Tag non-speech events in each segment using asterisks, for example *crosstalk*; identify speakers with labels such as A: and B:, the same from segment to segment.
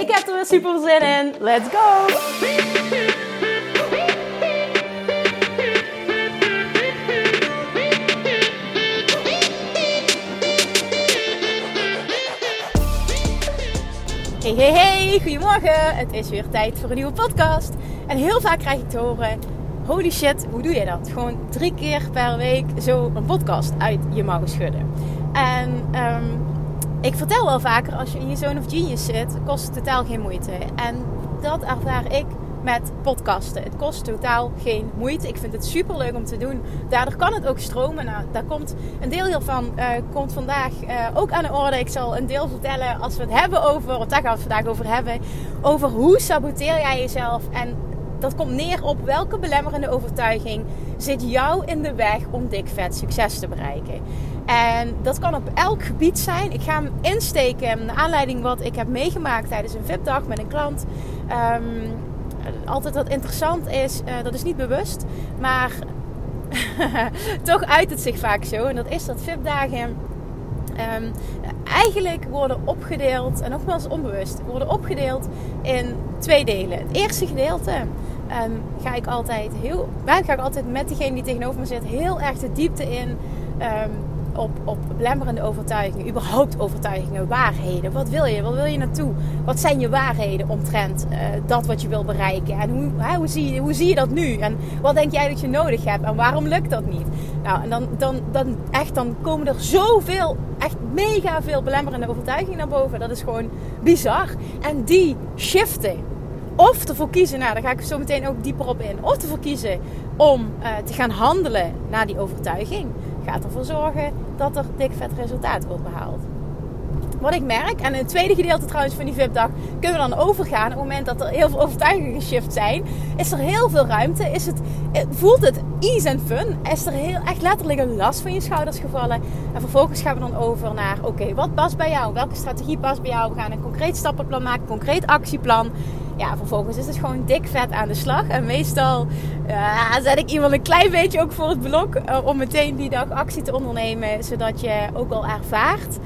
A: Ik heb er weer super zin in. Let's go! Hey, hey, hey, goedemorgen. Het is weer tijd voor een nieuwe podcast. En heel vaak krijg ik te horen: holy shit, hoe doe je dat? Gewoon drie keer per week zo een podcast uit je mouw schudden. En um, ik vertel wel vaker, als je in je zone of genius zit, kost het totaal geen moeite. En dat ervaar ik met podcasten. Het kost totaal geen moeite. Ik vind het super leuk om te doen. Daardoor kan het ook stromen. Nou, daar komt een deel hiervan uh, komt vandaag uh, ook aan de orde. Ik zal een deel vertellen als we het hebben over, want daar gaan we het vandaag over hebben, over hoe saboteer jij jezelf en dat komt neer op welke belemmerende overtuiging zit jou in de weg om dik vet succes te bereiken. En dat kan op elk gebied zijn. Ik ga hem insteken naar aanleiding wat ik heb meegemaakt tijdens een VIP-dag met een klant. Um, altijd wat interessant is, uh, dat is niet bewust, maar *laughs* toch uit het zich vaak zo. En dat is dat VIP-dagen um, eigenlijk worden opgedeeld, en nogmaals onbewust, worden opgedeeld in twee delen. Het eerste gedeelte um, ga ik altijd heel, ga ik altijd met degene die tegenover me zit heel erg de diepte in. Op, op belemmerende overtuigingen, überhaupt overtuigingen, waarheden. Wat wil je? Wat wil je naartoe? Wat zijn je waarheden omtrent uh, dat wat je wil bereiken? En hoe, hè, hoe, zie je, hoe zie je dat nu? En wat denk jij dat je nodig hebt? En waarom lukt dat niet? Nou, en dan, dan, dan, echt, dan komen er zoveel, echt mega veel belemmerende overtuigingen naar boven. Dat is gewoon bizar. En die shiften of ervoor kiezen, nou daar ga ik zo meteen ook dieper op in, of ervoor kiezen om uh, te gaan handelen naar die overtuiging, gaat ervoor zorgen dat er dik vet resultaat wordt behaald. Wat ik merk, en het tweede gedeelte trouwens van die VIP-dag kunnen we dan overgaan. Op het moment dat er heel veel overtuigingen geshift zijn, is er heel veel ruimte. Is het, voelt het ease en fun? Is er heel, echt letterlijk een last van je schouders gevallen? En vervolgens gaan we dan over naar: oké, wat past bij jou? Welke strategie past bij jou? We gaan een concreet stappenplan maken, een concreet actieplan ja, vervolgens is het gewoon dik vet aan de slag. En meestal uh, zet ik iemand een klein beetje ook voor het blok uh, om meteen die dag actie te ondernemen. Zodat je ook al ervaart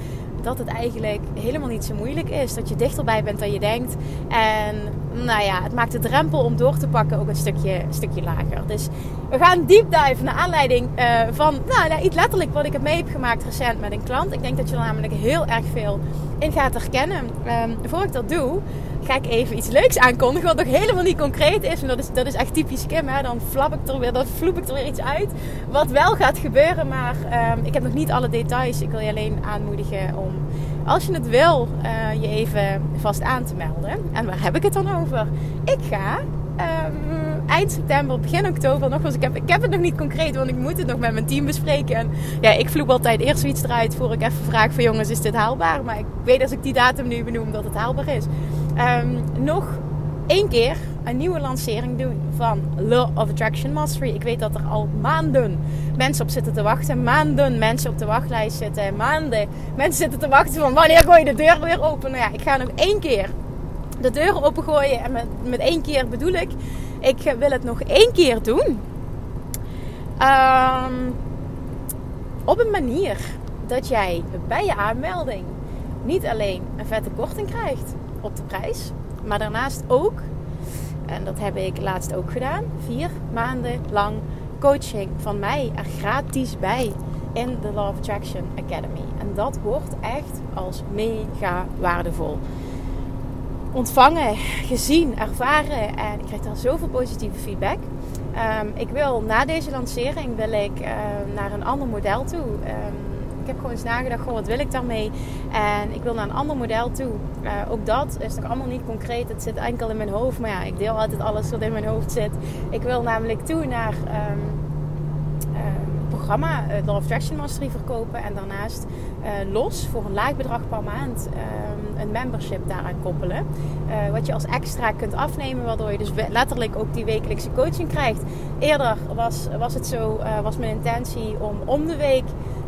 A: dat het eigenlijk helemaal niet zo moeilijk is. Dat je dichterbij bent dan je denkt. En nou ja, het maakt de drempel om door te pakken ook een stukje, stukje lager. Dus we gaan deep dive naar aanleiding uh, van nou, iets letterlijk wat ik heb mee heb gemaakt recent met een klant. Ik denk dat je er namelijk heel erg veel in gaat herkennen. Um, voor ik dat doe, ga ik even iets leuks aankondigen. Wat nog helemaal niet concreet is. En dat is, dat is echt typisch Kim. Hè? Dan flap ik er weer, dan vloep ik er weer iets uit. Wat wel gaat gebeuren. Maar um, ik heb nog niet alle details. Ik wil je alleen aanmoedigen om, als je het wil, uh, je even vast aan te melden. En waar heb ik het dan over? Ik ga um, eind september, begin oktober nogmaals. Ik heb, ik heb het nog niet concreet, want ik moet het nog met mijn team bespreken. En ja, ik vloep altijd eerst zoiets eruit voor ik even vraag van jongens, is dit haalbaar? Maar ik weet als ik die datum nu benoem dat het haalbaar is. Um, nog één keer een nieuwe lancering doen van Law of Attraction Mastery. Ik weet dat er al maanden mensen op zitten te wachten. Maanden mensen op de wachtlijst zitten. Maanden mensen zitten te wachten van wanneer gooi je de deur weer open. Nou ja, ik ga nog één keer de deur opengooien. En met, met één keer bedoel ik, ik wil het nog één keer doen. Um, op een manier dat jij bij je aanmelding niet alleen een vette korting krijgt op de prijs, maar daarnaast ook, en dat heb ik laatst ook gedaan, vier maanden lang coaching van mij er gratis bij in de Law of Attraction Academy. En dat wordt echt als mega waardevol ontvangen, gezien, ervaren. En ik krijg daar zoveel positieve feedback. Um, ik wil na deze lancering wil ik uh, naar een ander model toe. Ik heb gewoon eens nagedacht, goh, wat wil ik daarmee? En ik wil naar een ander model toe. Uh, ook dat is nog allemaal niet concreet. Het zit enkel in mijn hoofd. Maar ja, ik deel altijd alles wat in mijn hoofd zit. Ik wil namelijk toe naar um, programma uh, Law of Mastery verkopen. En daarnaast los voor een laag bedrag per maand ehm, een membership daaraan koppelen. wat je als extra kunt afnemen, waardoor je dus letterlijk ook die wekelijkse coaching krijgt. Eerder was, was het zo, was mijn intentie om om de week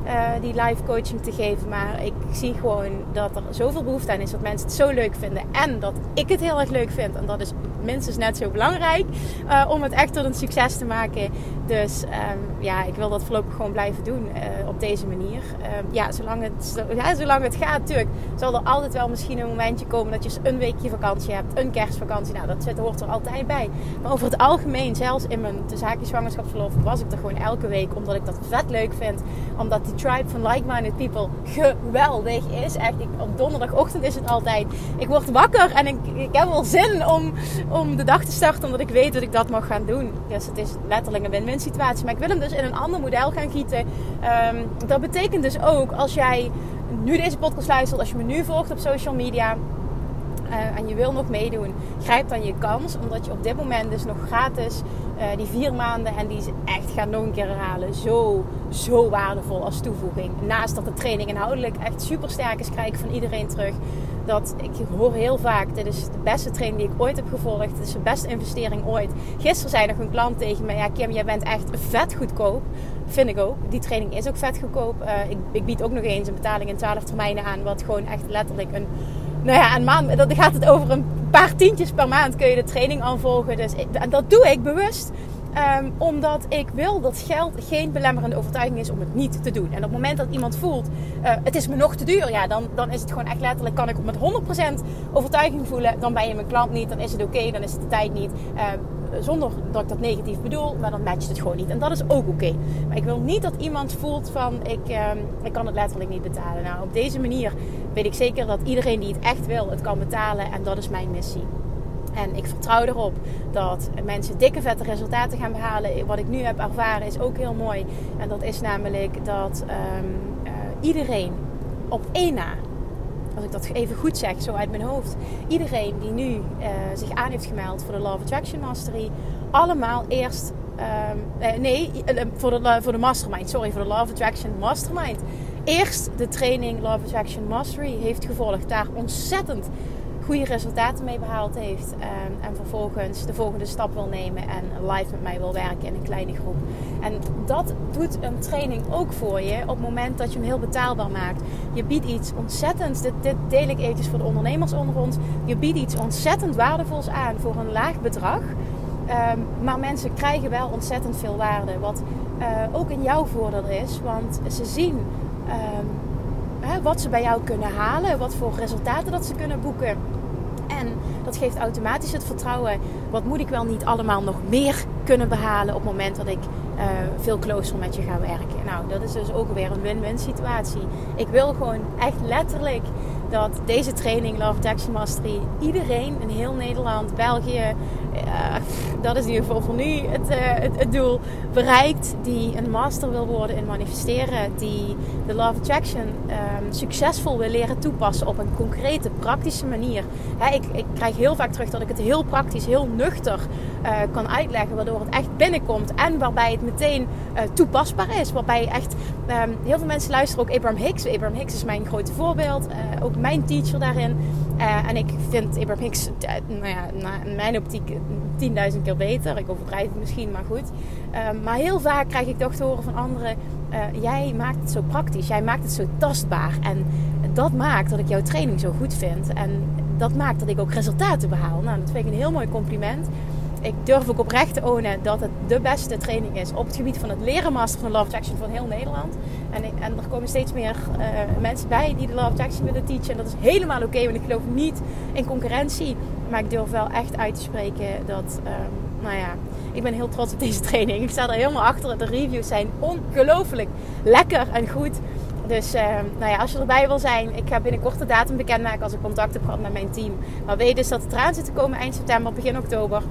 A: uh, die live coaching te geven. Maar ik zie gewoon dat er zoveel behoefte aan is. Dat mensen het zo leuk vinden. En dat ik het heel erg leuk vind. En dat is minstens net zo belangrijk. Uh, om het echt tot een succes te maken. Dus um, ja, ik wil dat voorlopig gewoon blijven doen. Uh, op deze manier. Um, ja, zolang het, ja, zolang het gaat natuurlijk. Zal er altijd wel misschien een momentje komen. Dat je een weekje vakantie hebt. Een kerstvakantie. Nou, dat hoort er altijd bij. Maar over het algemeen. Zelfs in mijn zaakje zwangerschapsverlof. Was ik er gewoon elke week. Omdat ik dat vet leuk vind. Omdat die tribe van like-minded people geweldig is. Echt, ik, op donderdagochtend is het altijd. Ik word wakker en ik, ik heb wel zin om, om de dag te starten. Omdat ik weet dat ik dat mag gaan doen. Dus het is letterlijk een win-win situatie. Maar ik wil hem dus in een ander model gaan gieten. Um, dat betekent dus ook als jij nu deze podcast luistert. Als je me nu volgt op social media uh, en je wil nog meedoen, grijp dan je kans. Omdat je op dit moment dus nog gratis uh, die vier maanden en die ze echt gaan nog een keer herhalen. Zo, zo waardevol als toevoeging. Naast dat de training inhoudelijk echt super sterk is, krijg ik van iedereen terug. Dat ik hoor heel vaak, dit is de beste training die ik ooit heb gevolgd. Dit is de beste investering ooit. Gisteren zei nog een klant tegen me, ja Kim, jij bent echt vet goedkoop. Vind ik ook. Die training is ook vet goedkoop. Uh, ik, ik bied ook nog eens een betaling in 12 termijnen aan. Wat gewoon echt letterlijk een nou ja, een maand, dan gaat het over een paar tientjes per maand kun je de training aanvolgen. Dus en dat doe ik bewust. Um, omdat ik wil dat geld geen belemmerende overtuiging is om het niet te doen. En op het moment dat iemand voelt, uh, het is me nog te duur, ja, dan, dan is het gewoon echt letterlijk, kan ik op met 100% overtuiging voelen, dan ben je mijn klant niet, dan is het oké, dan is het de tijd niet. Uh, zonder dat ik dat negatief bedoel, maar dan matcht het gewoon niet. En dat is ook oké. Maar ik wil niet dat iemand voelt van ik, uh, ik kan het letterlijk niet betalen. Nou, op deze manier weet ik zeker dat iedereen die het echt wil, het kan betalen. En dat is mijn missie. En ik vertrouw erop dat mensen dikke vette resultaten gaan behalen. Wat ik nu heb ervaren is ook heel mooi. En dat is namelijk dat um, uh, iedereen op één na, als ik dat even goed zeg, zo uit mijn hoofd. Iedereen die nu uh, zich aan heeft gemeld voor de Love Attraction Mastery, allemaal eerst. Um, nee, voor de, voor de Mastermind. Sorry, voor de Love Attraction Mastermind. Eerst de training Love Attraction Mastery heeft gevolgd. Daar ontzettend goede resultaten mee behaald heeft. Um, en vervolgens de volgende stap wil nemen en live met mij wil werken in een kleine groep. En dat doet een training ook voor je op het moment dat je hem heel betaalbaar maakt. Je biedt iets ontzettend, dit, dit deel ik eventjes voor de ondernemers onder ons. Je biedt iets ontzettend waardevols aan voor een laag bedrag. Um, maar mensen krijgen wel ontzettend veel waarde. Wat uh, ook in jouw voordeel is, want ze zien um, hè, wat ze bij jou kunnen halen, wat voor resultaten dat ze kunnen boeken. Dat geeft automatisch het vertrouwen. Wat moet ik wel niet allemaal nog meer kunnen behalen op het moment dat ik uh, veel closer met je ga werken? Nou, dat is dus ook weer een win-win situatie. Ik wil gewoon echt letterlijk dat deze training Love Taxi Mastery iedereen in heel Nederland, België, uh, dat is in ieder geval voor nu uh, het, doel, bereikt die een master wil worden in manifesteren, die de Love Attraction um, succesvol wil leren toepassen op een concrete, praktische manier. Ik, ik, krijg heel vaak terug dat ik het heel praktisch, heel nuchter uh, kan uitleggen, waardoor het echt binnenkomt en waarbij het meteen toepasbaar is. Waarbij echt um, heel veel mensen luisteren ook Abraham Hicks. Abraham Hicks is mijn grote voorbeeld, ook mijn teacher daarin. en ik vind Abraham Hicks, nou ja, in mijn optiek 10.000 keer beter. Ik overdrijf het misschien, maar goed. Um, maar heel vaak krijg ik toch te horen van anderen: uh, jij maakt het zo praktisch, jij maakt het zo tastbaar. En dat maakt dat ik jouw training zo goed vind. En dat maakt dat ik ook resultaten behaal. Nou, dat vind ik een heel mooi compliment. Ik durf ook oprecht te ownen dat het de beste training is op het gebied van het leren master van Love Action van heel Nederland. En, en er komen steeds meer uh, mensen bij die de Love Action willen teachen. En dat is helemaal oké, want ik geloof niet in concurrentie. Maar ik durf wel echt uit te spreken dat, um, nou ja, ik ben heel trots op deze training. Ik sta er helemaal achter. De reviews zijn ongelooflijk lekker en goed. Dus uh, nou ja, als je erbij wil zijn, ik ga binnenkort de datum bekendmaken als ik contact heb gehad met mijn team. Maar weet dus dat het eraan zit te komen eind september, begin oktober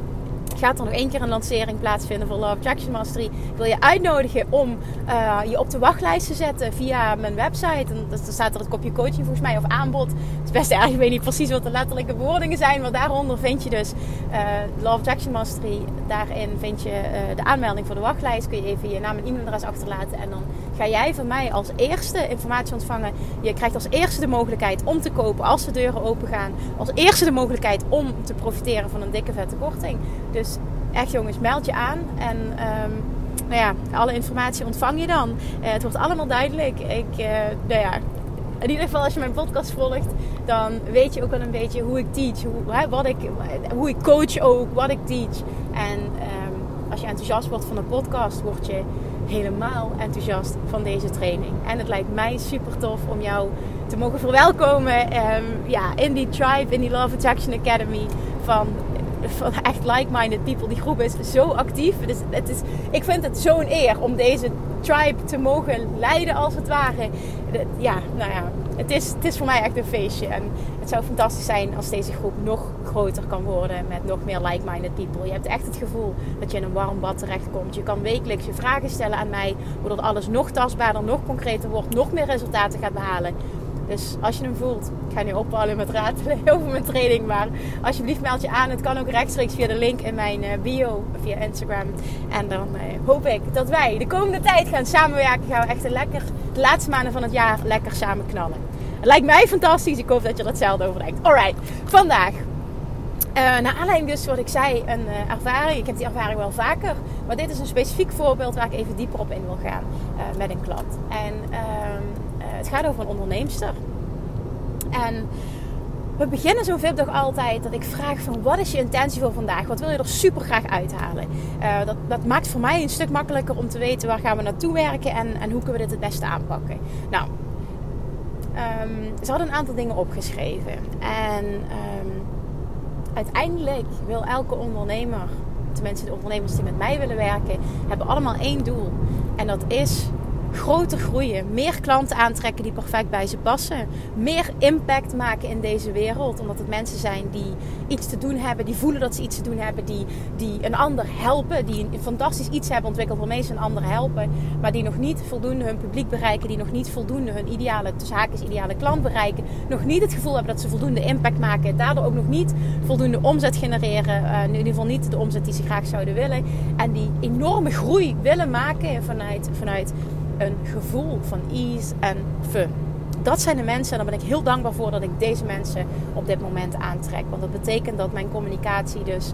A: gaat er nog één keer een lancering plaatsvinden voor Love Attraction Mastery. Ik wil je uitnodigen om uh, je op de wachtlijst te zetten via mijn website. En daar staat er het kopje coaching volgens mij of aanbod. Best erg. Ik weet niet precies wat de letterlijke bewoordingen zijn. Maar daaronder vind je dus uh, Love Attraction Mastery. Daarin vind je uh, de aanmelding voor de wachtlijst. Kun je even je naam en e-mailadres achterlaten. En dan ga jij van mij als eerste informatie ontvangen. Je krijgt als eerste de mogelijkheid om te kopen als de deuren open gaan. Als eerste de mogelijkheid om te profiteren van een dikke vette korting. Dus echt jongens, meld je aan. En... Um, nou ja, alle informatie ontvang je dan. Uh, het wordt allemaal duidelijk. Ik, nou ja, in ieder geval als je mijn podcast volgt, dan weet je ook wel een beetje hoe ik teach. Hoe, wat ik, hoe ik coach ook, wat ik teach. En um, als je enthousiast wordt van een podcast, word je helemaal enthousiast van deze training. En het lijkt mij super tof om jou te mogen verwelkomen um, ja, in die tribe, in die Love Attraction Academy van van echt like-minded people. Die groep is zo actief. Dus het is, ik vind het zo'n eer om deze tribe te mogen leiden als het ware. Ja, nou ja, het is, het is voor mij echt een feestje. En het zou fantastisch zijn als deze groep nog groter kan worden met nog meer like-minded people. Je hebt echt het gevoel dat je in een warm bad terechtkomt. Je kan wekelijks je vragen stellen aan mij, waardoor alles nog tastbaarder, nog concreter wordt, nog meer resultaten gaat behalen. Dus als je hem voelt, ik ga nu ophouden met ratelen *laughs* over mijn training. Maar alsjeblieft meld je aan. Het kan ook rechtstreeks via de link in mijn eh, bio, via Instagram. En dan eh, hoop ik dat wij de komende tijd gaan samenwerken. Gaan we echt lekker, de laatste maanden van het jaar lekker samen knallen. Het lijkt mij fantastisch. Ik hoop dat je er hetzelfde over denkt. Alright, vandaag. Uh, naar aanleiding dus wat ik zei, een ervaring. Ik heb die ervaring wel vaker. Maar dit is een specifiek voorbeeld waar ik even dieper op in wil gaan met een klant. En ehm, het gaat over een onderneemster. En we beginnen zo'n VIP-dag altijd dat ik vraag van wat is je intentie voor vandaag? Wat wil je er super graag uithalen? Uh, dat, dat maakt voor mij een stuk makkelijker om te weten waar gaan we naartoe werken en, en hoe kunnen we dit het beste aanpakken. Nou, um, ze hadden een aantal dingen opgeschreven. En um, uiteindelijk wil elke ondernemer, tenminste de ondernemers die met mij willen werken, hebben allemaal één doel. En dat is groter groeien, meer klanten aantrekken die perfect bij ze passen, meer impact maken in deze wereld, omdat het mensen zijn die iets te doen hebben, die voelen dat ze iets te doen hebben, die, die een ander helpen, die een fantastisch iets hebben ontwikkeld waarmee ze een ander helpen, maar die nog niet voldoende hun publiek bereiken, die nog niet voldoende hun ideale, tussen haakjes ideale klant bereiken, nog niet het gevoel hebben dat ze voldoende impact maken, daardoor ook nog niet voldoende omzet genereren, uh, in ieder geval niet de omzet die ze graag zouden willen, en die enorme groei willen maken vanuit, vanuit een gevoel van ease en fun. Dat zijn de mensen, en daar ben ik heel dankbaar voor dat ik deze mensen op dit moment aantrek. Want dat betekent dat mijn communicatie dus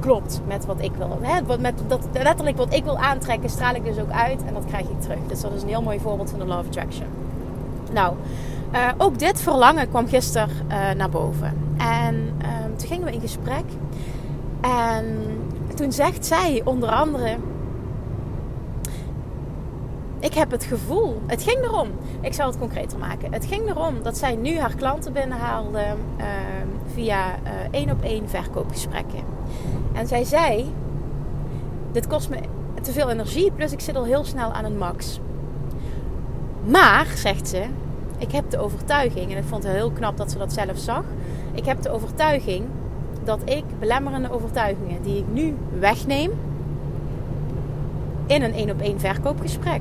A: klopt met wat ik wil. Met dat, letterlijk wat ik wil aantrekken, straal ik dus ook uit en dat krijg ik terug. Dus dat is een heel mooi voorbeeld van de of Attraction. Nou, uh, ook dit verlangen kwam gisteren uh, naar boven. En uh, toen gingen we in gesprek. En toen zegt zij onder andere ik heb het gevoel, het ging erom, ik zal het concreter maken. Het ging erom dat zij nu haar klanten binnenhaalde uh, via uh, één op één verkoopgesprekken. En zij zei: Dit kost me te veel energie, plus ik zit al heel snel aan een max. Maar, zegt ze, ik heb de overtuiging, en ik vond het heel knap dat ze dat zelf zag. Ik heb de overtuiging dat ik belemmerende overtuigingen die ik nu wegneem in een één op één verkoopgesprek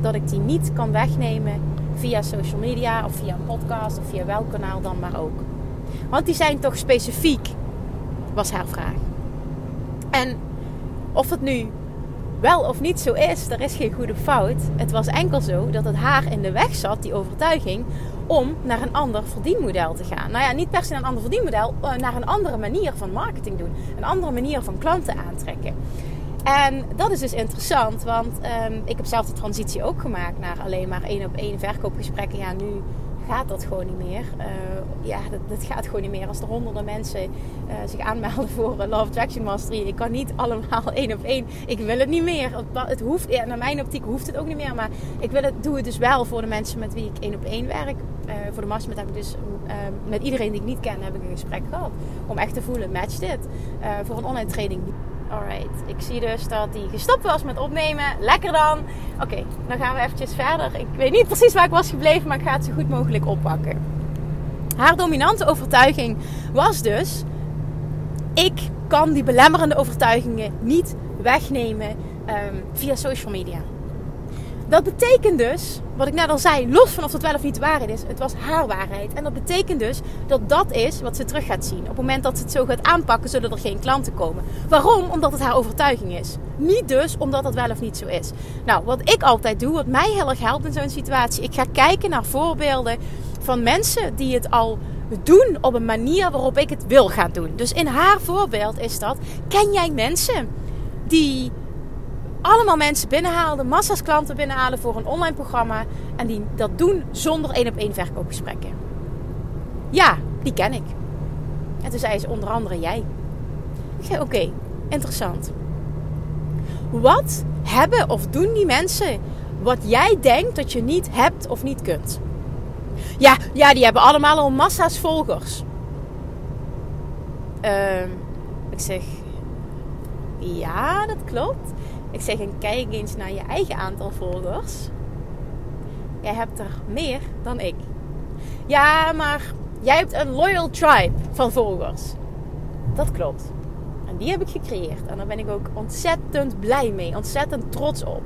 A: dat ik die niet kan wegnemen via social media of via een podcast of via welk kanaal dan maar ook. Want die zijn toch specifiek, was haar vraag. En of het nu wel of niet zo is, er is geen goede fout. Het was enkel zo dat het haar in de weg zat, die overtuiging, om naar een ander verdienmodel te gaan. Nou ja, niet per se naar een ander verdienmodel, eh, naar een andere manier van marketing doen. Een andere manier van klanten aantrekken. En dat is dus interessant, want um, ik heb zelf de transitie ook gemaakt naar alleen maar één op één verkoopgesprekken. Ja, nu gaat dat gewoon niet meer. Uh, ja, dat, dat, gaat gewoon niet meer. Als er honderden mensen uh, zich aanmelden *laughs* voor uh, Love Attraction Mastery. Ik kan niet allemaal *laughs* één op één. Ik wil het niet meer. Het hoeft, ja, naar mijn optiek hoeft het ook niet meer. Maar ik wil het, doe het dus wel voor de mensen met wie ik één op één werk. voor de master heb ik dus met iedereen die ik niet ken heb ik een gesprek gehad. Om echt te voelen, match dit. voor een online training Alright, ik zie dus dat hij gestopt was met opnemen. Lekker dan. Oké, dan gaan we eventjes verder. Ik weet niet precies waar ik was gebleven, maar ik ga het zo goed mogelijk oppakken. Haar dominante overtuiging was dus: ik kan die belemmerende overtuigingen niet wegnemen um, via social media. Dat betekent dus, wat ik net al zei, los van of het wel of niet waarheid is, het was haar waarheid. En dat betekent dus dat dat is wat ze terug gaat zien. Op het moment dat ze het zo gaat aanpakken, zodat er geen klanten komen. Waarom? Omdat het haar overtuiging is. Niet dus omdat het wel of niet zo is. Nou, wat ik altijd doe, wat mij heel erg helpt in zo'n situatie, ik ga kijken naar voorbeelden van mensen die het al doen op een manier waarop ik het wil gaan doen. Dus in haar voorbeeld is dat: ken jij mensen die allemaal mensen binnenhaalden, massa's klanten binnenhalen voor een online programma en die dat doen zonder één op één verkoopgesprekken? Ja, die ken ik. En toen zei ze onder andere jij. Ik zei oké, interessant. Wat hebben of doen die mensen wat jij denkt dat je niet hebt of niet kunt? Ja, ja die hebben allemaal al massa's volgers. Uh, ik zeg, ja, dat klopt. Ik zeg, en kijk eens naar je eigen aantal volgers. Jij hebt er meer dan ik. Ja, maar jij hebt een loyal tribe van volgers. Dat klopt. En die heb ik gecreëerd. En daar ben ik ook ontzettend blij mee. Ontzettend trots op.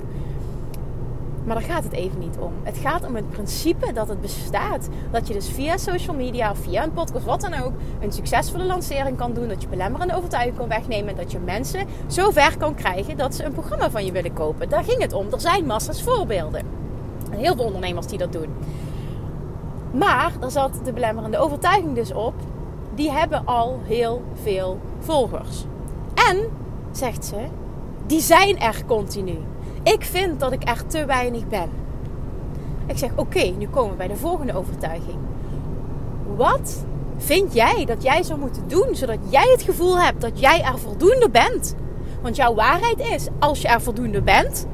A: Maar daar gaat het even niet om. Het gaat om het principe dat het bestaat. Dat je dus via social media of via een podcast, wat dan ook, een succesvolle lancering kan doen. Dat je belemmerende overtuiging kan wegnemen. Dat je mensen zo ver kan krijgen dat ze een programma van je willen kopen. Daar ging het om. Er zijn massa's voorbeelden. En heel veel ondernemers die dat doen. Maar er zat de belemmerende overtuiging dus op. Die hebben al heel veel volgers. En, zegt ze, die zijn er continu. Ik vind dat ik er te weinig ben. Ik zeg: Oké, nu komen we bij de volgende overtuiging. Wat vind jij dat jij zou moeten doen zodat jij het gevoel hebt dat jij er voldoende bent? Want jouw waarheid is: als je er voldoende bent,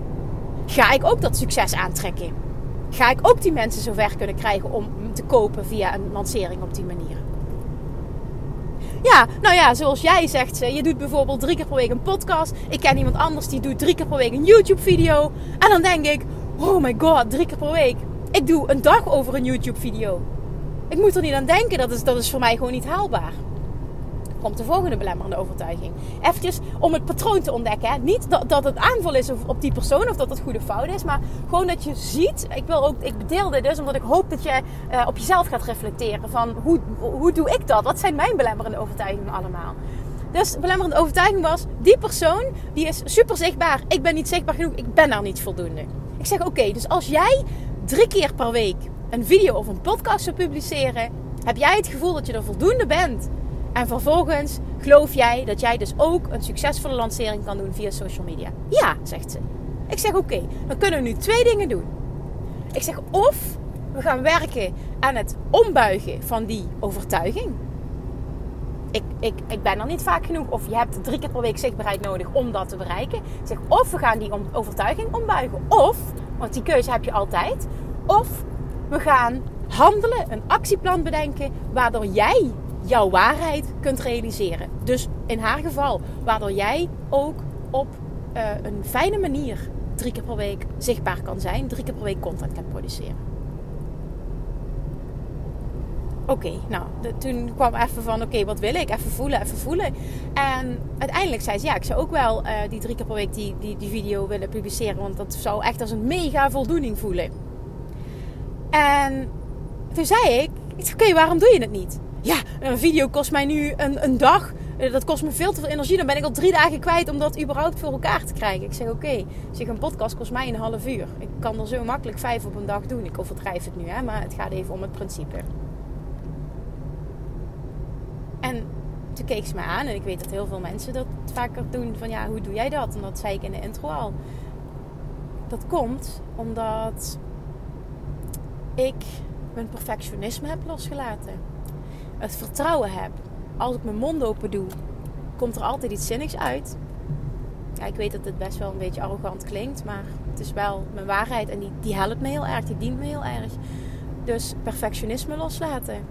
A: ga ik ook dat succes aantrekken. Ga ik ook die mensen zover kunnen krijgen om te kopen via een lancering op die manier. Ja, nou ja, zoals jij zegt, je doet bijvoorbeeld drie keer per week een podcast. Ik ken iemand anders die doet drie keer per week een YouTube-video. En dan denk ik, oh my god, drie keer per week. Ik doe een dag over een YouTube-video. Ik moet er niet aan denken, dat is, dat is voor mij gewoon niet haalbaar komt de volgende belemmerende overtuiging. Eventjes om het patroon te ontdekken. Hè. Niet dat, dat het aanval is op die persoon of dat het goede fout is. Maar gewoon dat je ziet. Ik, wil ook, ik deel dit dus omdat ik hoop dat je uh, op jezelf gaat reflecteren. Van hoe, hoe doe ik dat? Wat zijn mijn belemmerende overtuigingen allemaal? Dus belemmerende overtuiging was: die persoon die is super zichtbaar. Ik ben niet zichtbaar genoeg. Ik ben daar niet voldoende. Ik zeg: oké, dus als jij drie keer per week een video of een podcast zou publiceren, heb jij het gevoel dat je er voldoende bent en vervolgens geloof jij dat jij dus ook een succesvolle lancering kan doen via social media? Ja, zegt ze. Ik zeg oké, dan kunnen we nu twee dingen doen. Ik zeg of we gaan werken aan het ombuigen van die overtuiging. Ik, ik, ik ben er niet vaak genoeg. Of je hebt drie keer per week zichtbaarheid nodig om dat te bereiken. Ik zeg of we gaan die overtuiging ombuigen. Of, want die keuze heb je altijd. Of we gaan handelen, een actieplan bedenken waardoor jij jouw waarheid kunt realiseren. Dus in haar geval, waardoor jij ook op uh, een fijne manier drie keer per week zichtbaar kan zijn, drie keer per week content kan produceren. Oké, nou, toen kwam even van, oké, wat wil ik? Even voelen, even voelen. En uiteindelijk zei ze, ja, ik zou ook wel uh, die drie keer per week die, die, die video willen publiceren. Want dat zou echt als een mega voldoening voelen. En toen zei ik, oké, waarom doe je het niet? Ja, een video kost mij nu een, een dag. Eh, dat kost me veel te veel energie. Dan ben ik al drie dagen kwijt om dat überhaupt voor elkaar te krijgen. Ik zeg oké, zeg een podcast kost mij een half uur. Ik kan er zo makkelijk vijf op een dag doen. Ik overdrijf het nu, hè, maar het gaat even om het principe. En toen keek ze me aan en ik weet dat heel veel mensen dat vaker doen. Van ja, hoe doe jij dat? En dat zei ik in de intro al. Dat komt omdat ik mijn perfectionisme heb losgelaten het vertrouwen heb. Als ik mijn mond open doe, komt er altijd iets zinnigs uit. Ja, ik weet dat het best wel een beetje arrogant klinkt, maar het is wel mijn waarheid en die, die helpt me heel erg, die dient me heel erg. Dus perfectionisme loslaten.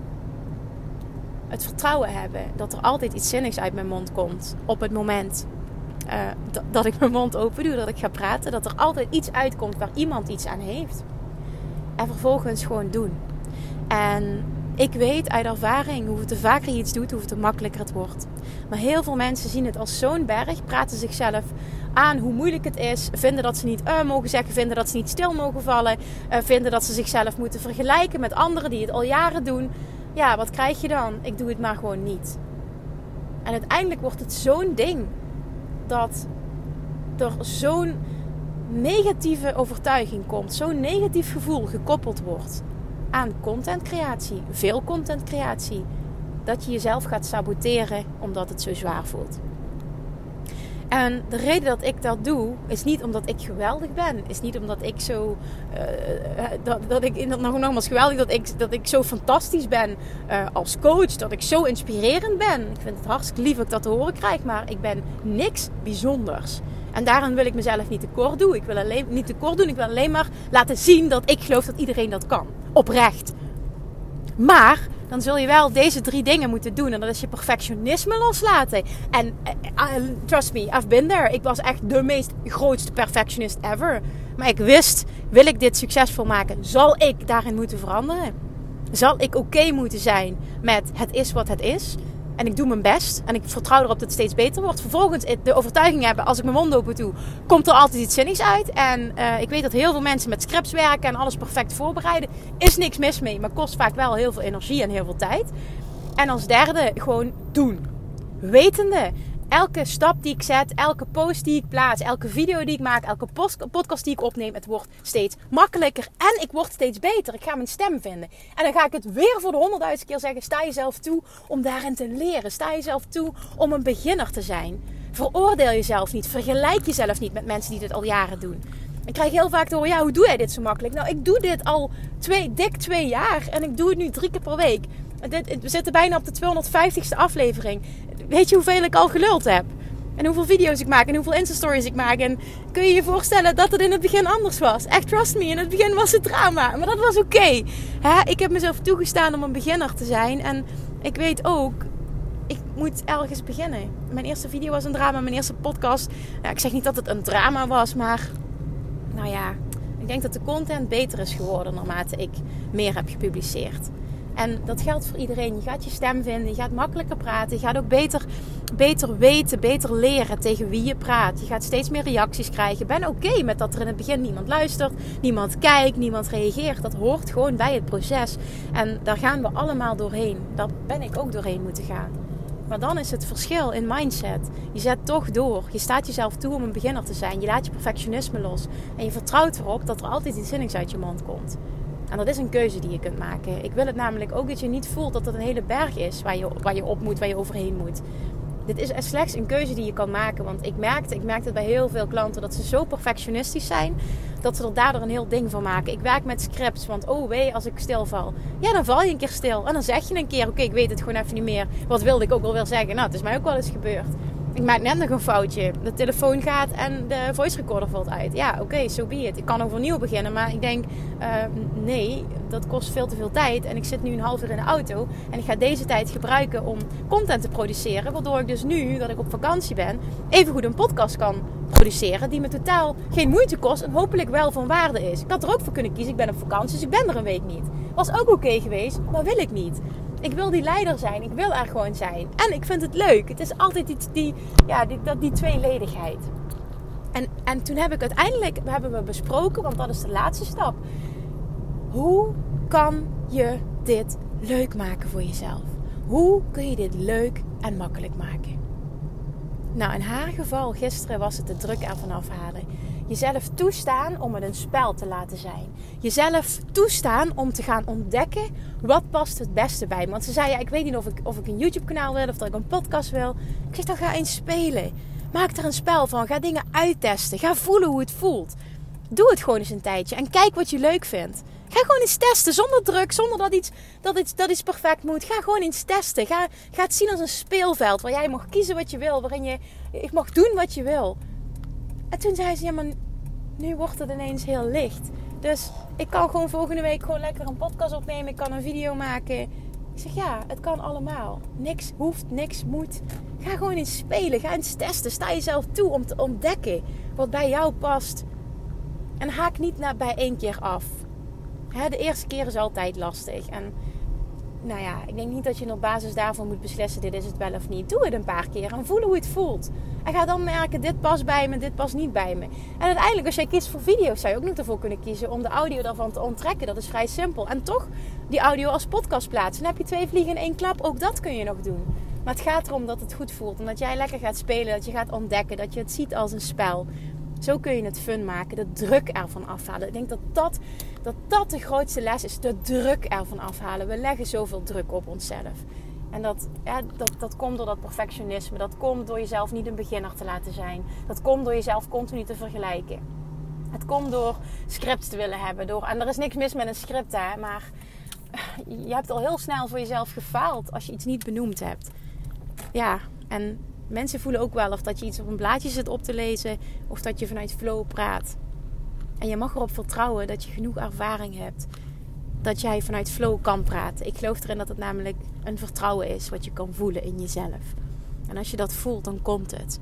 A: Het vertrouwen hebben dat er altijd iets zinnigs uit mijn mond komt op het moment uh, dat ik mijn mond open doe, dat ik ga praten, dat er altijd iets uitkomt waar iemand iets aan heeft. En vervolgens gewoon doen. En ik weet uit ervaring, hoe te vaker je iets doet, hoe te makkelijker het wordt. Maar heel veel mensen zien het als zo'n berg, praten zichzelf aan hoe moeilijk het is. Vinden dat ze niet uh mogen zeggen. Vinden dat ze niet stil mogen vallen. Uh, vinden dat ze zichzelf moeten vergelijken met anderen die het al jaren doen. Ja, wat krijg je dan? Ik doe het maar gewoon niet. En uiteindelijk wordt het zo'n ding dat er zo'n negatieve overtuiging komt, zo'n negatief gevoel gekoppeld wordt aan contentcreatie, veel contentcreatie, dat je jezelf gaat saboteren omdat het zo zwaar voelt. En de reden dat ik dat doe, is niet omdat ik geweldig ben. Is niet omdat ik zo. Uh, dat, dat ik. Dat, nogmaals geweldig dat ik, dat ik zo fantastisch ben uh, als coach. Dat ik zo inspirerend ben. Ik vind het hartstikke lief dat ik dat te horen krijg. Maar ik ben niks bijzonders. En daarom wil ik mezelf niet tekort doen. Ik wil alleen niet tekort doen. Ik wil alleen maar laten zien dat ik geloof dat iedereen dat kan. Oprecht. Maar dan zul je wel deze drie dingen moeten doen. En dat is je perfectionisme loslaten. En uh, trust me, I've been there. Ik was echt de meest grootste perfectionist ever. Maar ik wist, wil ik dit succesvol maken, zal ik daarin moeten veranderen. Zal ik oké moeten zijn met het is wat het is. En ik doe mijn best. En ik vertrouw erop dat het steeds beter wordt. Vervolgens de overtuiging hebben, als ik mijn mond open doe, komt er altijd iets zinnigs uit. En uh, ik weet dat heel veel mensen met scripts werken en alles perfect voorbereiden. Is niks mis mee, maar kost vaak wel heel veel energie en heel veel tijd. En als derde, gewoon doen. Wetende elke stap die ik zet, elke post die ik plaats, elke video die ik maak, elke podcast die ik opneem, het wordt steeds makkelijker en ik word steeds beter. Ik ga mijn stem vinden. En dan ga ik het weer voor de honderdduizend keer zeggen: sta jezelf toe om daarin te leren. Sta jezelf toe om een beginner te zijn. Veroordeel jezelf niet. Vergelijk jezelf niet met mensen die dit al jaren doen. Ik krijg heel vaak te horen, ja, hoe doe jij dit zo makkelijk? Nou, ik doe dit al twee, dik twee jaar en ik doe het nu drie keer per week. We zitten bijna op de 250ste aflevering. Weet je hoeveel ik al geluld heb? En hoeveel video's ik maak en hoeveel Insta-stories ik maak. En kun je je voorstellen dat het in het begin anders was? Echt, trust me, in het begin was het drama. Maar dat was oké. Ik heb mezelf toegestaan om een beginner te zijn. En ik weet ook, ik moet ergens beginnen. Mijn eerste video was een drama, mijn eerste podcast. Ja, ik zeg niet dat het een drama was, maar nou ja, ik denk dat de content beter is geworden naarmate ik meer heb gepubliceerd. En dat geldt voor iedereen. Je gaat je stem vinden, je gaat makkelijker praten, je gaat ook beter, beter weten, beter leren tegen wie je praat. Je gaat steeds meer reacties krijgen. Ben oké met dat er in het begin niemand luistert, niemand kijkt, niemand reageert. Dat hoort gewoon bij het proces. En daar gaan we allemaal doorheen. Daar ben ik ook doorheen moeten gaan. Maar dan is het verschil in mindset. Je zet toch door. Je staat jezelf toe om een beginner te zijn. Je laat je perfectionisme los. En je vertrouwt erop dat er altijd iets zinnigs uit je mond komt. En dat is een keuze die je kunt maken. Ik wil het namelijk ook dat je niet voelt dat het een hele berg is waar je, waar je op moet, waar je overheen moet. Dit is slechts een keuze die je kan maken. Want ik merkte, ik merkte het bij heel veel klanten dat ze zo perfectionistisch zijn. Dat ze er daardoor een heel ding van maken. Ik werk met scripts. Want oh wee, als ik stilval. Ja, dan val je een keer stil. En dan zeg je een keer: Oké, ik weet het gewoon even niet meer. Wat wilde ik ook al wel zeggen? Nou, het is mij ook wel eens gebeurd ik maak net nog een foutje. De telefoon gaat en de voice recorder valt uit. Ja, oké, okay, so be it. Ik kan overnieuw beginnen. Maar ik denk, uh, nee, dat kost veel te veel tijd. En ik zit nu een half uur in de auto. En ik ga deze tijd gebruiken om content te produceren. Waardoor ik dus nu, dat ik op vakantie ben, even goed een podcast kan produceren. Die me totaal geen moeite kost. En hopelijk wel van waarde is. Ik had er ook voor kunnen kiezen. Ik ben op vakantie, dus ik ben er een week niet. Was ook oké geweest, maar wil ik niet. Ik wil die leider zijn. Ik wil er gewoon zijn. En ik vind het leuk. Het is altijd die, die, ja, die, die tweeledigheid. En, en toen heb ik uiteindelijk, hebben we besproken, want dat is de laatste stap. Hoe kan je dit leuk maken voor jezelf? Hoe kun je dit leuk en makkelijk maken? Nou, in haar geval gisteren was het de druk ervan afhalen. Jezelf toestaan om het een spel te laten zijn. Jezelf toestaan om te gaan ontdekken wat past het beste bij. Want ze zei, ja, ik weet niet of ik, of ik een YouTube kanaal wil of dat ik een podcast wil. Ik zeg, dan ga eens spelen. Maak er een spel van. Ga dingen uittesten. Ga voelen hoe het voelt. Doe het gewoon eens een tijdje en kijk wat je leuk vindt. Ga gewoon eens testen, zonder druk, zonder dat iets, dat iets, dat iets perfect moet. Ga gewoon eens testen. Ga, ga het zien als een speelveld waar jij mag kiezen wat je wil, waarin je, ik mag doen wat je wil. En toen zei ze, ja maar nu wordt het ineens heel licht. Dus ik kan gewoon volgende week gewoon lekker een podcast opnemen. Ik kan een video maken. Ik zeg ja, het kan allemaal. Niks hoeft, niks moet. Ga gewoon eens spelen. Ga eens testen. Sta jezelf toe om te ontdekken wat bij jou past. En haak niet naar bij één keer af. de eerste keer is altijd lastig. En nou ja, ik denk niet dat je op basis daarvan moet beslissen: dit is het wel of niet. Doe het een paar keer en voel hoe het voelt. En ga dan merken: dit past bij me, dit past niet bij me. En uiteindelijk, als jij kiest voor video's, zou je ook nog ervoor kunnen kiezen om de audio daarvan te onttrekken. Dat is vrij simpel. En toch die audio als podcast plaatsen. Dan heb je twee vliegen in één klap. Ook dat kun je nog doen. Maar het gaat erom dat het goed voelt. En dat jij lekker gaat spelen. Dat je gaat ontdekken. Dat je het ziet als een spel. Zo kun je het fun maken. De druk ervan afhalen. Ik denk dat dat, dat dat de grootste les is. De druk ervan afhalen. We leggen zoveel druk op onszelf. En dat, ja, dat, dat komt door dat perfectionisme. Dat komt door jezelf niet een beginner te laten zijn. Dat komt door jezelf continu te vergelijken. Het komt door scripts te willen hebben. Door, en er is niks mis met een script, hè. Maar je hebt al heel snel voor jezelf gefaald als je iets niet benoemd hebt. Ja, en mensen voelen ook wel of dat je iets op een blaadje zit op te lezen of dat je vanuit flow praat. En je mag erop vertrouwen dat je genoeg ervaring hebt. Dat jij vanuit flow kan praten. Ik geloof erin dat het namelijk een vertrouwen is wat je kan voelen in jezelf. En als je dat voelt, dan komt het.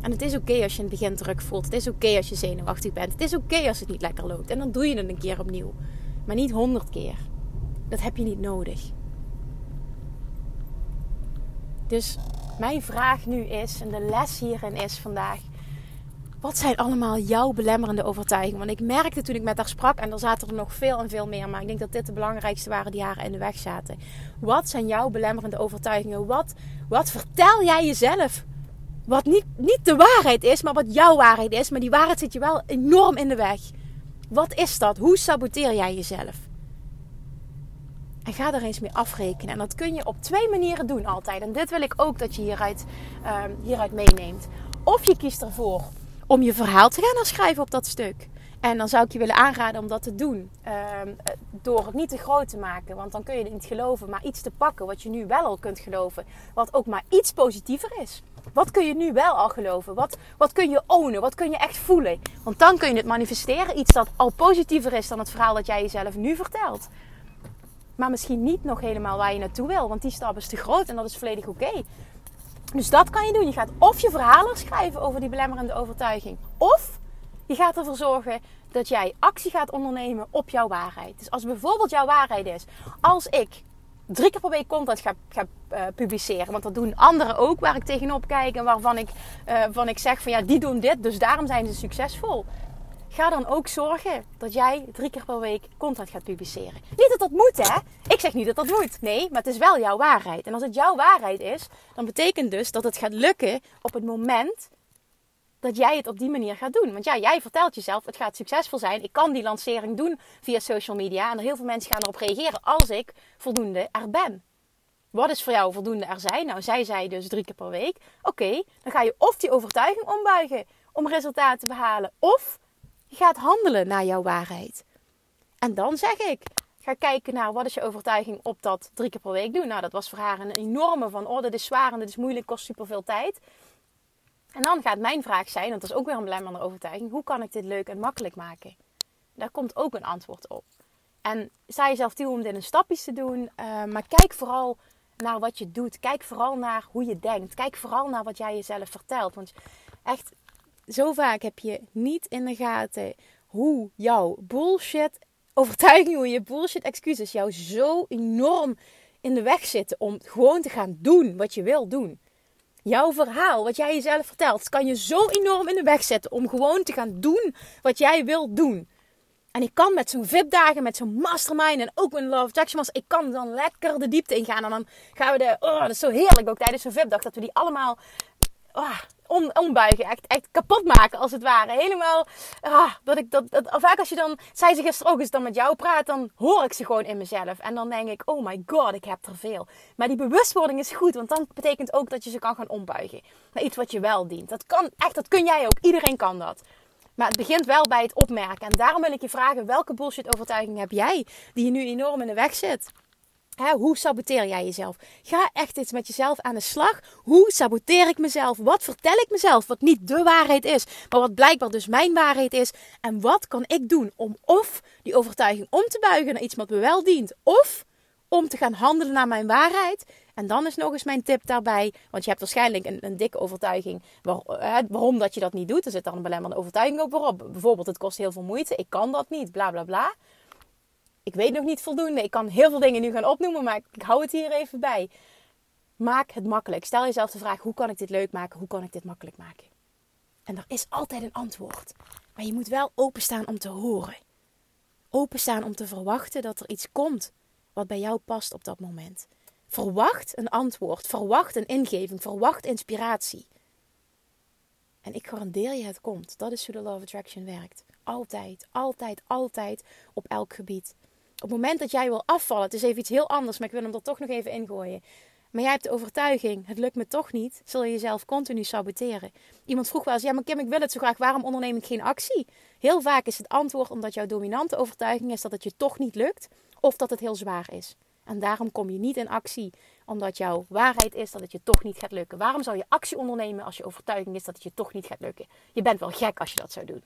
A: En het is oké als je in het begin druk voelt. Het is oké als je zenuwachtig bent. Het is oké als het niet lekker loopt. En dan doe je het een keer opnieuw. Maar niet honderd keer. Dat heb je niet nodig. Dus mijn vraag nu is, en de les hierin is vandaag: wat zijn allemaal jouw belemmerende overtuigingen? Want ik merkte toen ik met haar sprak, en er zaten er nog veel en veel meer, maar ik denk dat dit de belangrijkste waren die haar in de weg zaten. Wat zijn jouw belemmerende overtuigingen? Wat, wat vertel jij jezelf? Wat niet, niet de waarheid is, maar wat jouw waarheid is. Maar die waarheid zit je wel enorm in de weg. Wat is dat? Hoe saboteer jij jezelf? En ga er eens mee afrekenen. En dat kun je op twee manieren doen altijd. En dit wil ik ook dat je hieruit, uh, hieruit meeneemt. Of je kiest ervoor om je verhaal te gaan herschrijven op dat stuk. En dan zou ik je willen aanraden om dat te doen. Ehm, door het niet te groot te maken. Want dan kun je het niet geloven. Maar iets te pakken wat je nu wel al kunt geloven. Wat ook maar iets positiever is. Wat kun je nu wel al geloven? Wat, wat kun je ownen? Wat kun je echt voelen? Want dan kun je het manifesteren. Iets dat al positiever is dan het verhaal dat jij jezelf nu vertelt. Maar misschien niet nog helemaal waar je naartoe wil. Want die stap is te groot en dat is volledig oké. Dus dat kan je doen. Je gaat of je verhalen schrijven over die belemmerende overtuiging. Of je gaat ervoor zorgen dat jij actie gaat ondernemen op jouw waarheid. Dus als bijvoorbeeld jouw waarheid is: als ik drie keer per week content ga, ga uh, publiceren. Want dat doen anderen ook, waar ik tegenop kijk en waarvan ik, uh, waarvan ik zeg van ja, die doen dit, dus daarom zijn ze succesvol. Ga dan ook zorgen dat jij drie keer per week content gaat publiceren. Niet dat dat moet, hè? Ik zeg niet dat dat moet. Nee, maar het is wel jouw waarheid. En als het jouw waarheid is, dan betekent dus dat het gaat lukken op het moment dat jij het op die manier gaat doen. Want ja, jij vertelt jezelf, het gaat succesvol zijn. Ik kan die lancering doen via social media. En er heel veel mensen gaan erop reageren als ik voldoende er ben. Wat is voor jou voldoende er zijn? Nou, zij zei dus drie keer per week. Oké, dan ga je of die overtuiging ombuigen om resultaten te behalen. Of je gaat handelen naar jouw waarheid. En dan zeg ik, ga kijken naar wat is je overtuiging op dat drie keer per week doen. Nou, dat was voor haar een enorme van, oh, dit is zwaar en dit is moeilijk, kost superveel tijd. En dan gaat mijn vraag zijn, want dat is ook weer een belemmerende overtuiging, hoe kan ik dit leuk en makkelijk maken? Daar komt ook een antwoord op. En sta jezelf toe om dit in stapjes te doen, uh, maar kijk vooral naar wat je doet. Kijk vooral naar hoe je denkt. Kijk vooral naar wat jij jezelf vertelt. Want echt, zo vaak heb je niet in de gaten hoe jouw bullshit overtuiging, hoe je bullshit excuses jou zo enorm in de weg zitten om gewoon te gaan doen wat je wil doen jouw verhaal, wat jij jezelf vertelt, kan je zo enorm in de weg zetten om gewoon te gaan doen wat jij wilt doen. En ik kan met zo'n VIP-dagen, met zo'n mastermind en ook met Love Jackson ik kan dan lekker de diepte ingaan. En dan gaan we de, oh, dat is zo heerlijk ook tijdens zo'n VIP-dag, dat we die allemaal oh, om, ombuigen. Echt, echt kapot maken als het ware. Helemaal. Ah, dat ik dat, dat, vaak als je dan. Zei ze gisteren ook eens dan met jou praat. Dan hoor ik ze gewoon in mezelf. En dan denk ik: oh my god, ik heb er veel. Maar die bewustwording is goed. Want dan betekent ook dat je ze kan gaan ombuigen. Naar iets wat je wel dient. Dat kan echt. Dat kun jij ook. Iedereen kan dat. Maar het begint wel bij het opmerken. En daarom wil ik je vragen: welke bullshit overtuiging heb jij die je nu enorm in de weg zit? Hoe saboteer jij jezelf? Ga echt eens met jezelf aan de slag. Hoe saboteer ik mezelf? Wat vertel ik mezelf wat niet de waarheid is, maar wat blijkbaar dus mijn waarheid is? En wat kan ik doen om of die overtuiging om te buigen naar iets wat me wel dient, of om te gaan handelen naar mijn waarheid? En dan is nog eens mijn tip daarbij, want je hebt waarschijnlijk een, een dikke overtuiging waarom dat je dat niet doet. Er zit dan een belemmerende overtuiging op waarop. Bijvoorbeeld, het kost heel veel moeite, ik kan dat niet, bla bla bla ik weet nog niet voldoende. Ik kan heel veel dingen nu gaan opnoemen, maar ik hou het hier even bij. Maak het makkelijk. Stel jezelf de vraag: hoe kan ik dit leuk maken? Hoe kan ik dit makkelijk maken? En er is altijd een antwoord. Maar je moet wel openstaan om te horen. Openstaan om te verwachten dat er iets komt wat bij jou past op dat moment. Verwacht een antwoord, verwacht een ingeving, verwacht inspiratie. En ik garandeer je, het komt. Dat is hoe de Law of Attraction werkt. Altijd, altijd, altijd op elk gebied. Op het moment dat jij wil afvallen, het is even iets heel anders, maar ik wil hem er toch nog even ingooien. Maar jij hebt de overtuiging, het lukt me toch niet, zul je jezelf continu saboteren. Iemand vroeg wel eens, ja maar Kim, ik wil het zo graag, waarom onderneem ik geen actie? Heel vaak is het antwoord omdat jouw dominante overtuiging is dat het je toch niet lukt, of dat het heel zwaar is. En daarom kom je niet in actie, omdat jouw waarheid is dat het je toch niet gaat lukken. Waarom zou je actie ondernemen als je overtuiging is dat het je toch niet gaat lukken? Je bent wel gek als je dat zou doen.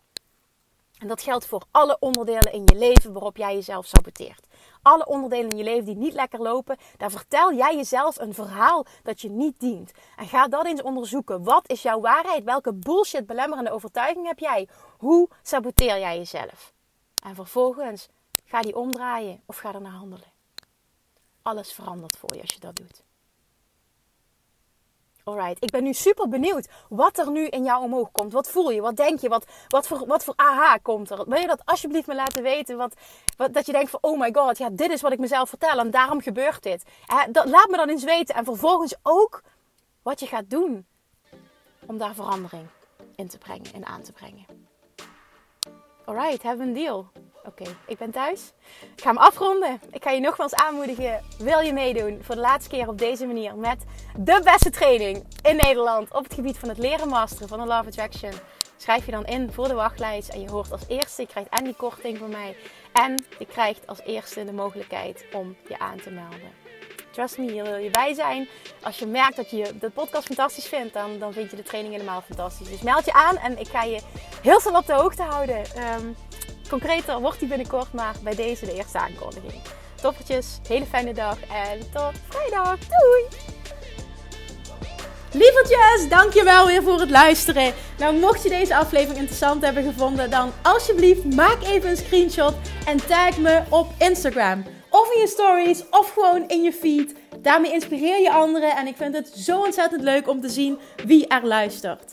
A: En dat geldt voor alle onderdelen in je leven waarop jij jezelf saboteert. Alle onderdelen in je leven die niet lekker lopen, daar vertel jij jezelf een verhaal dat je niet dient. En ga dat eens onderzoeken. Wat is jouw waarheid? Welke bullshit belemmerende overtuiging heb jij? Hoe saboteer jij jezelf? En vervolgens ga die omdraaien of ga er naar handelen. Alles verandert voor je als je dat doet. Alright, ik ben nu super benieuwd wat er nu in jou omhoog komt. Wat voel je? Wat denk je? Wat, wat, voor, wat voor aha komt er? Wil je dat alsjeblieft me laten weten? Wat, wat, dat je denkt van, oh my god, ja, dit is wat ik mezelf vertel en daarom gebeurt dit. dat, laat me dan eens weten. En vervolgens ook wat je gaat doen om daar verandering in te brengen en aan te brengen. Alright, we een deal? Oké, ik ben thuis. Ik ga hem afronden. Ik ga je nogmaals aanmoedigen. Wil je meedoen voor de laatste keer op deze manier met de beste training in Nederland op het gebied van het leren masteren van de Love Attraction? Schrijf je dan in voor de wachtlijst en je hoort als eerste, je krijgt en die korting van mij en je krijgt als eerste de mogelijkheid om je aan te melden. Trust me, hier wil je bij zijn. Als je merkt dat je de podcast fantastisch vindt, dan, dan vind je de training helemaal fantastisch. Dus meld je aan en ik ga je heel snel op de hoogte houden. Um, concreter wordt die binnenkort, maar bij deze de eerste aankondiging. Toppertjes, hele fijne dag en tot vrijdag. Doei! Lievertjes, dankjewel weer voor het luisteren. Nou, mocht je deze aflevering interessant hebben gevonden, dan alsjeblieft maak even een screenshot en tag me op Instagram. Of in je stories, of gewoon in je feed. Daarmee inspireer je anderen en ik vind het zo ontzettend leuk om te zien wie er luistert.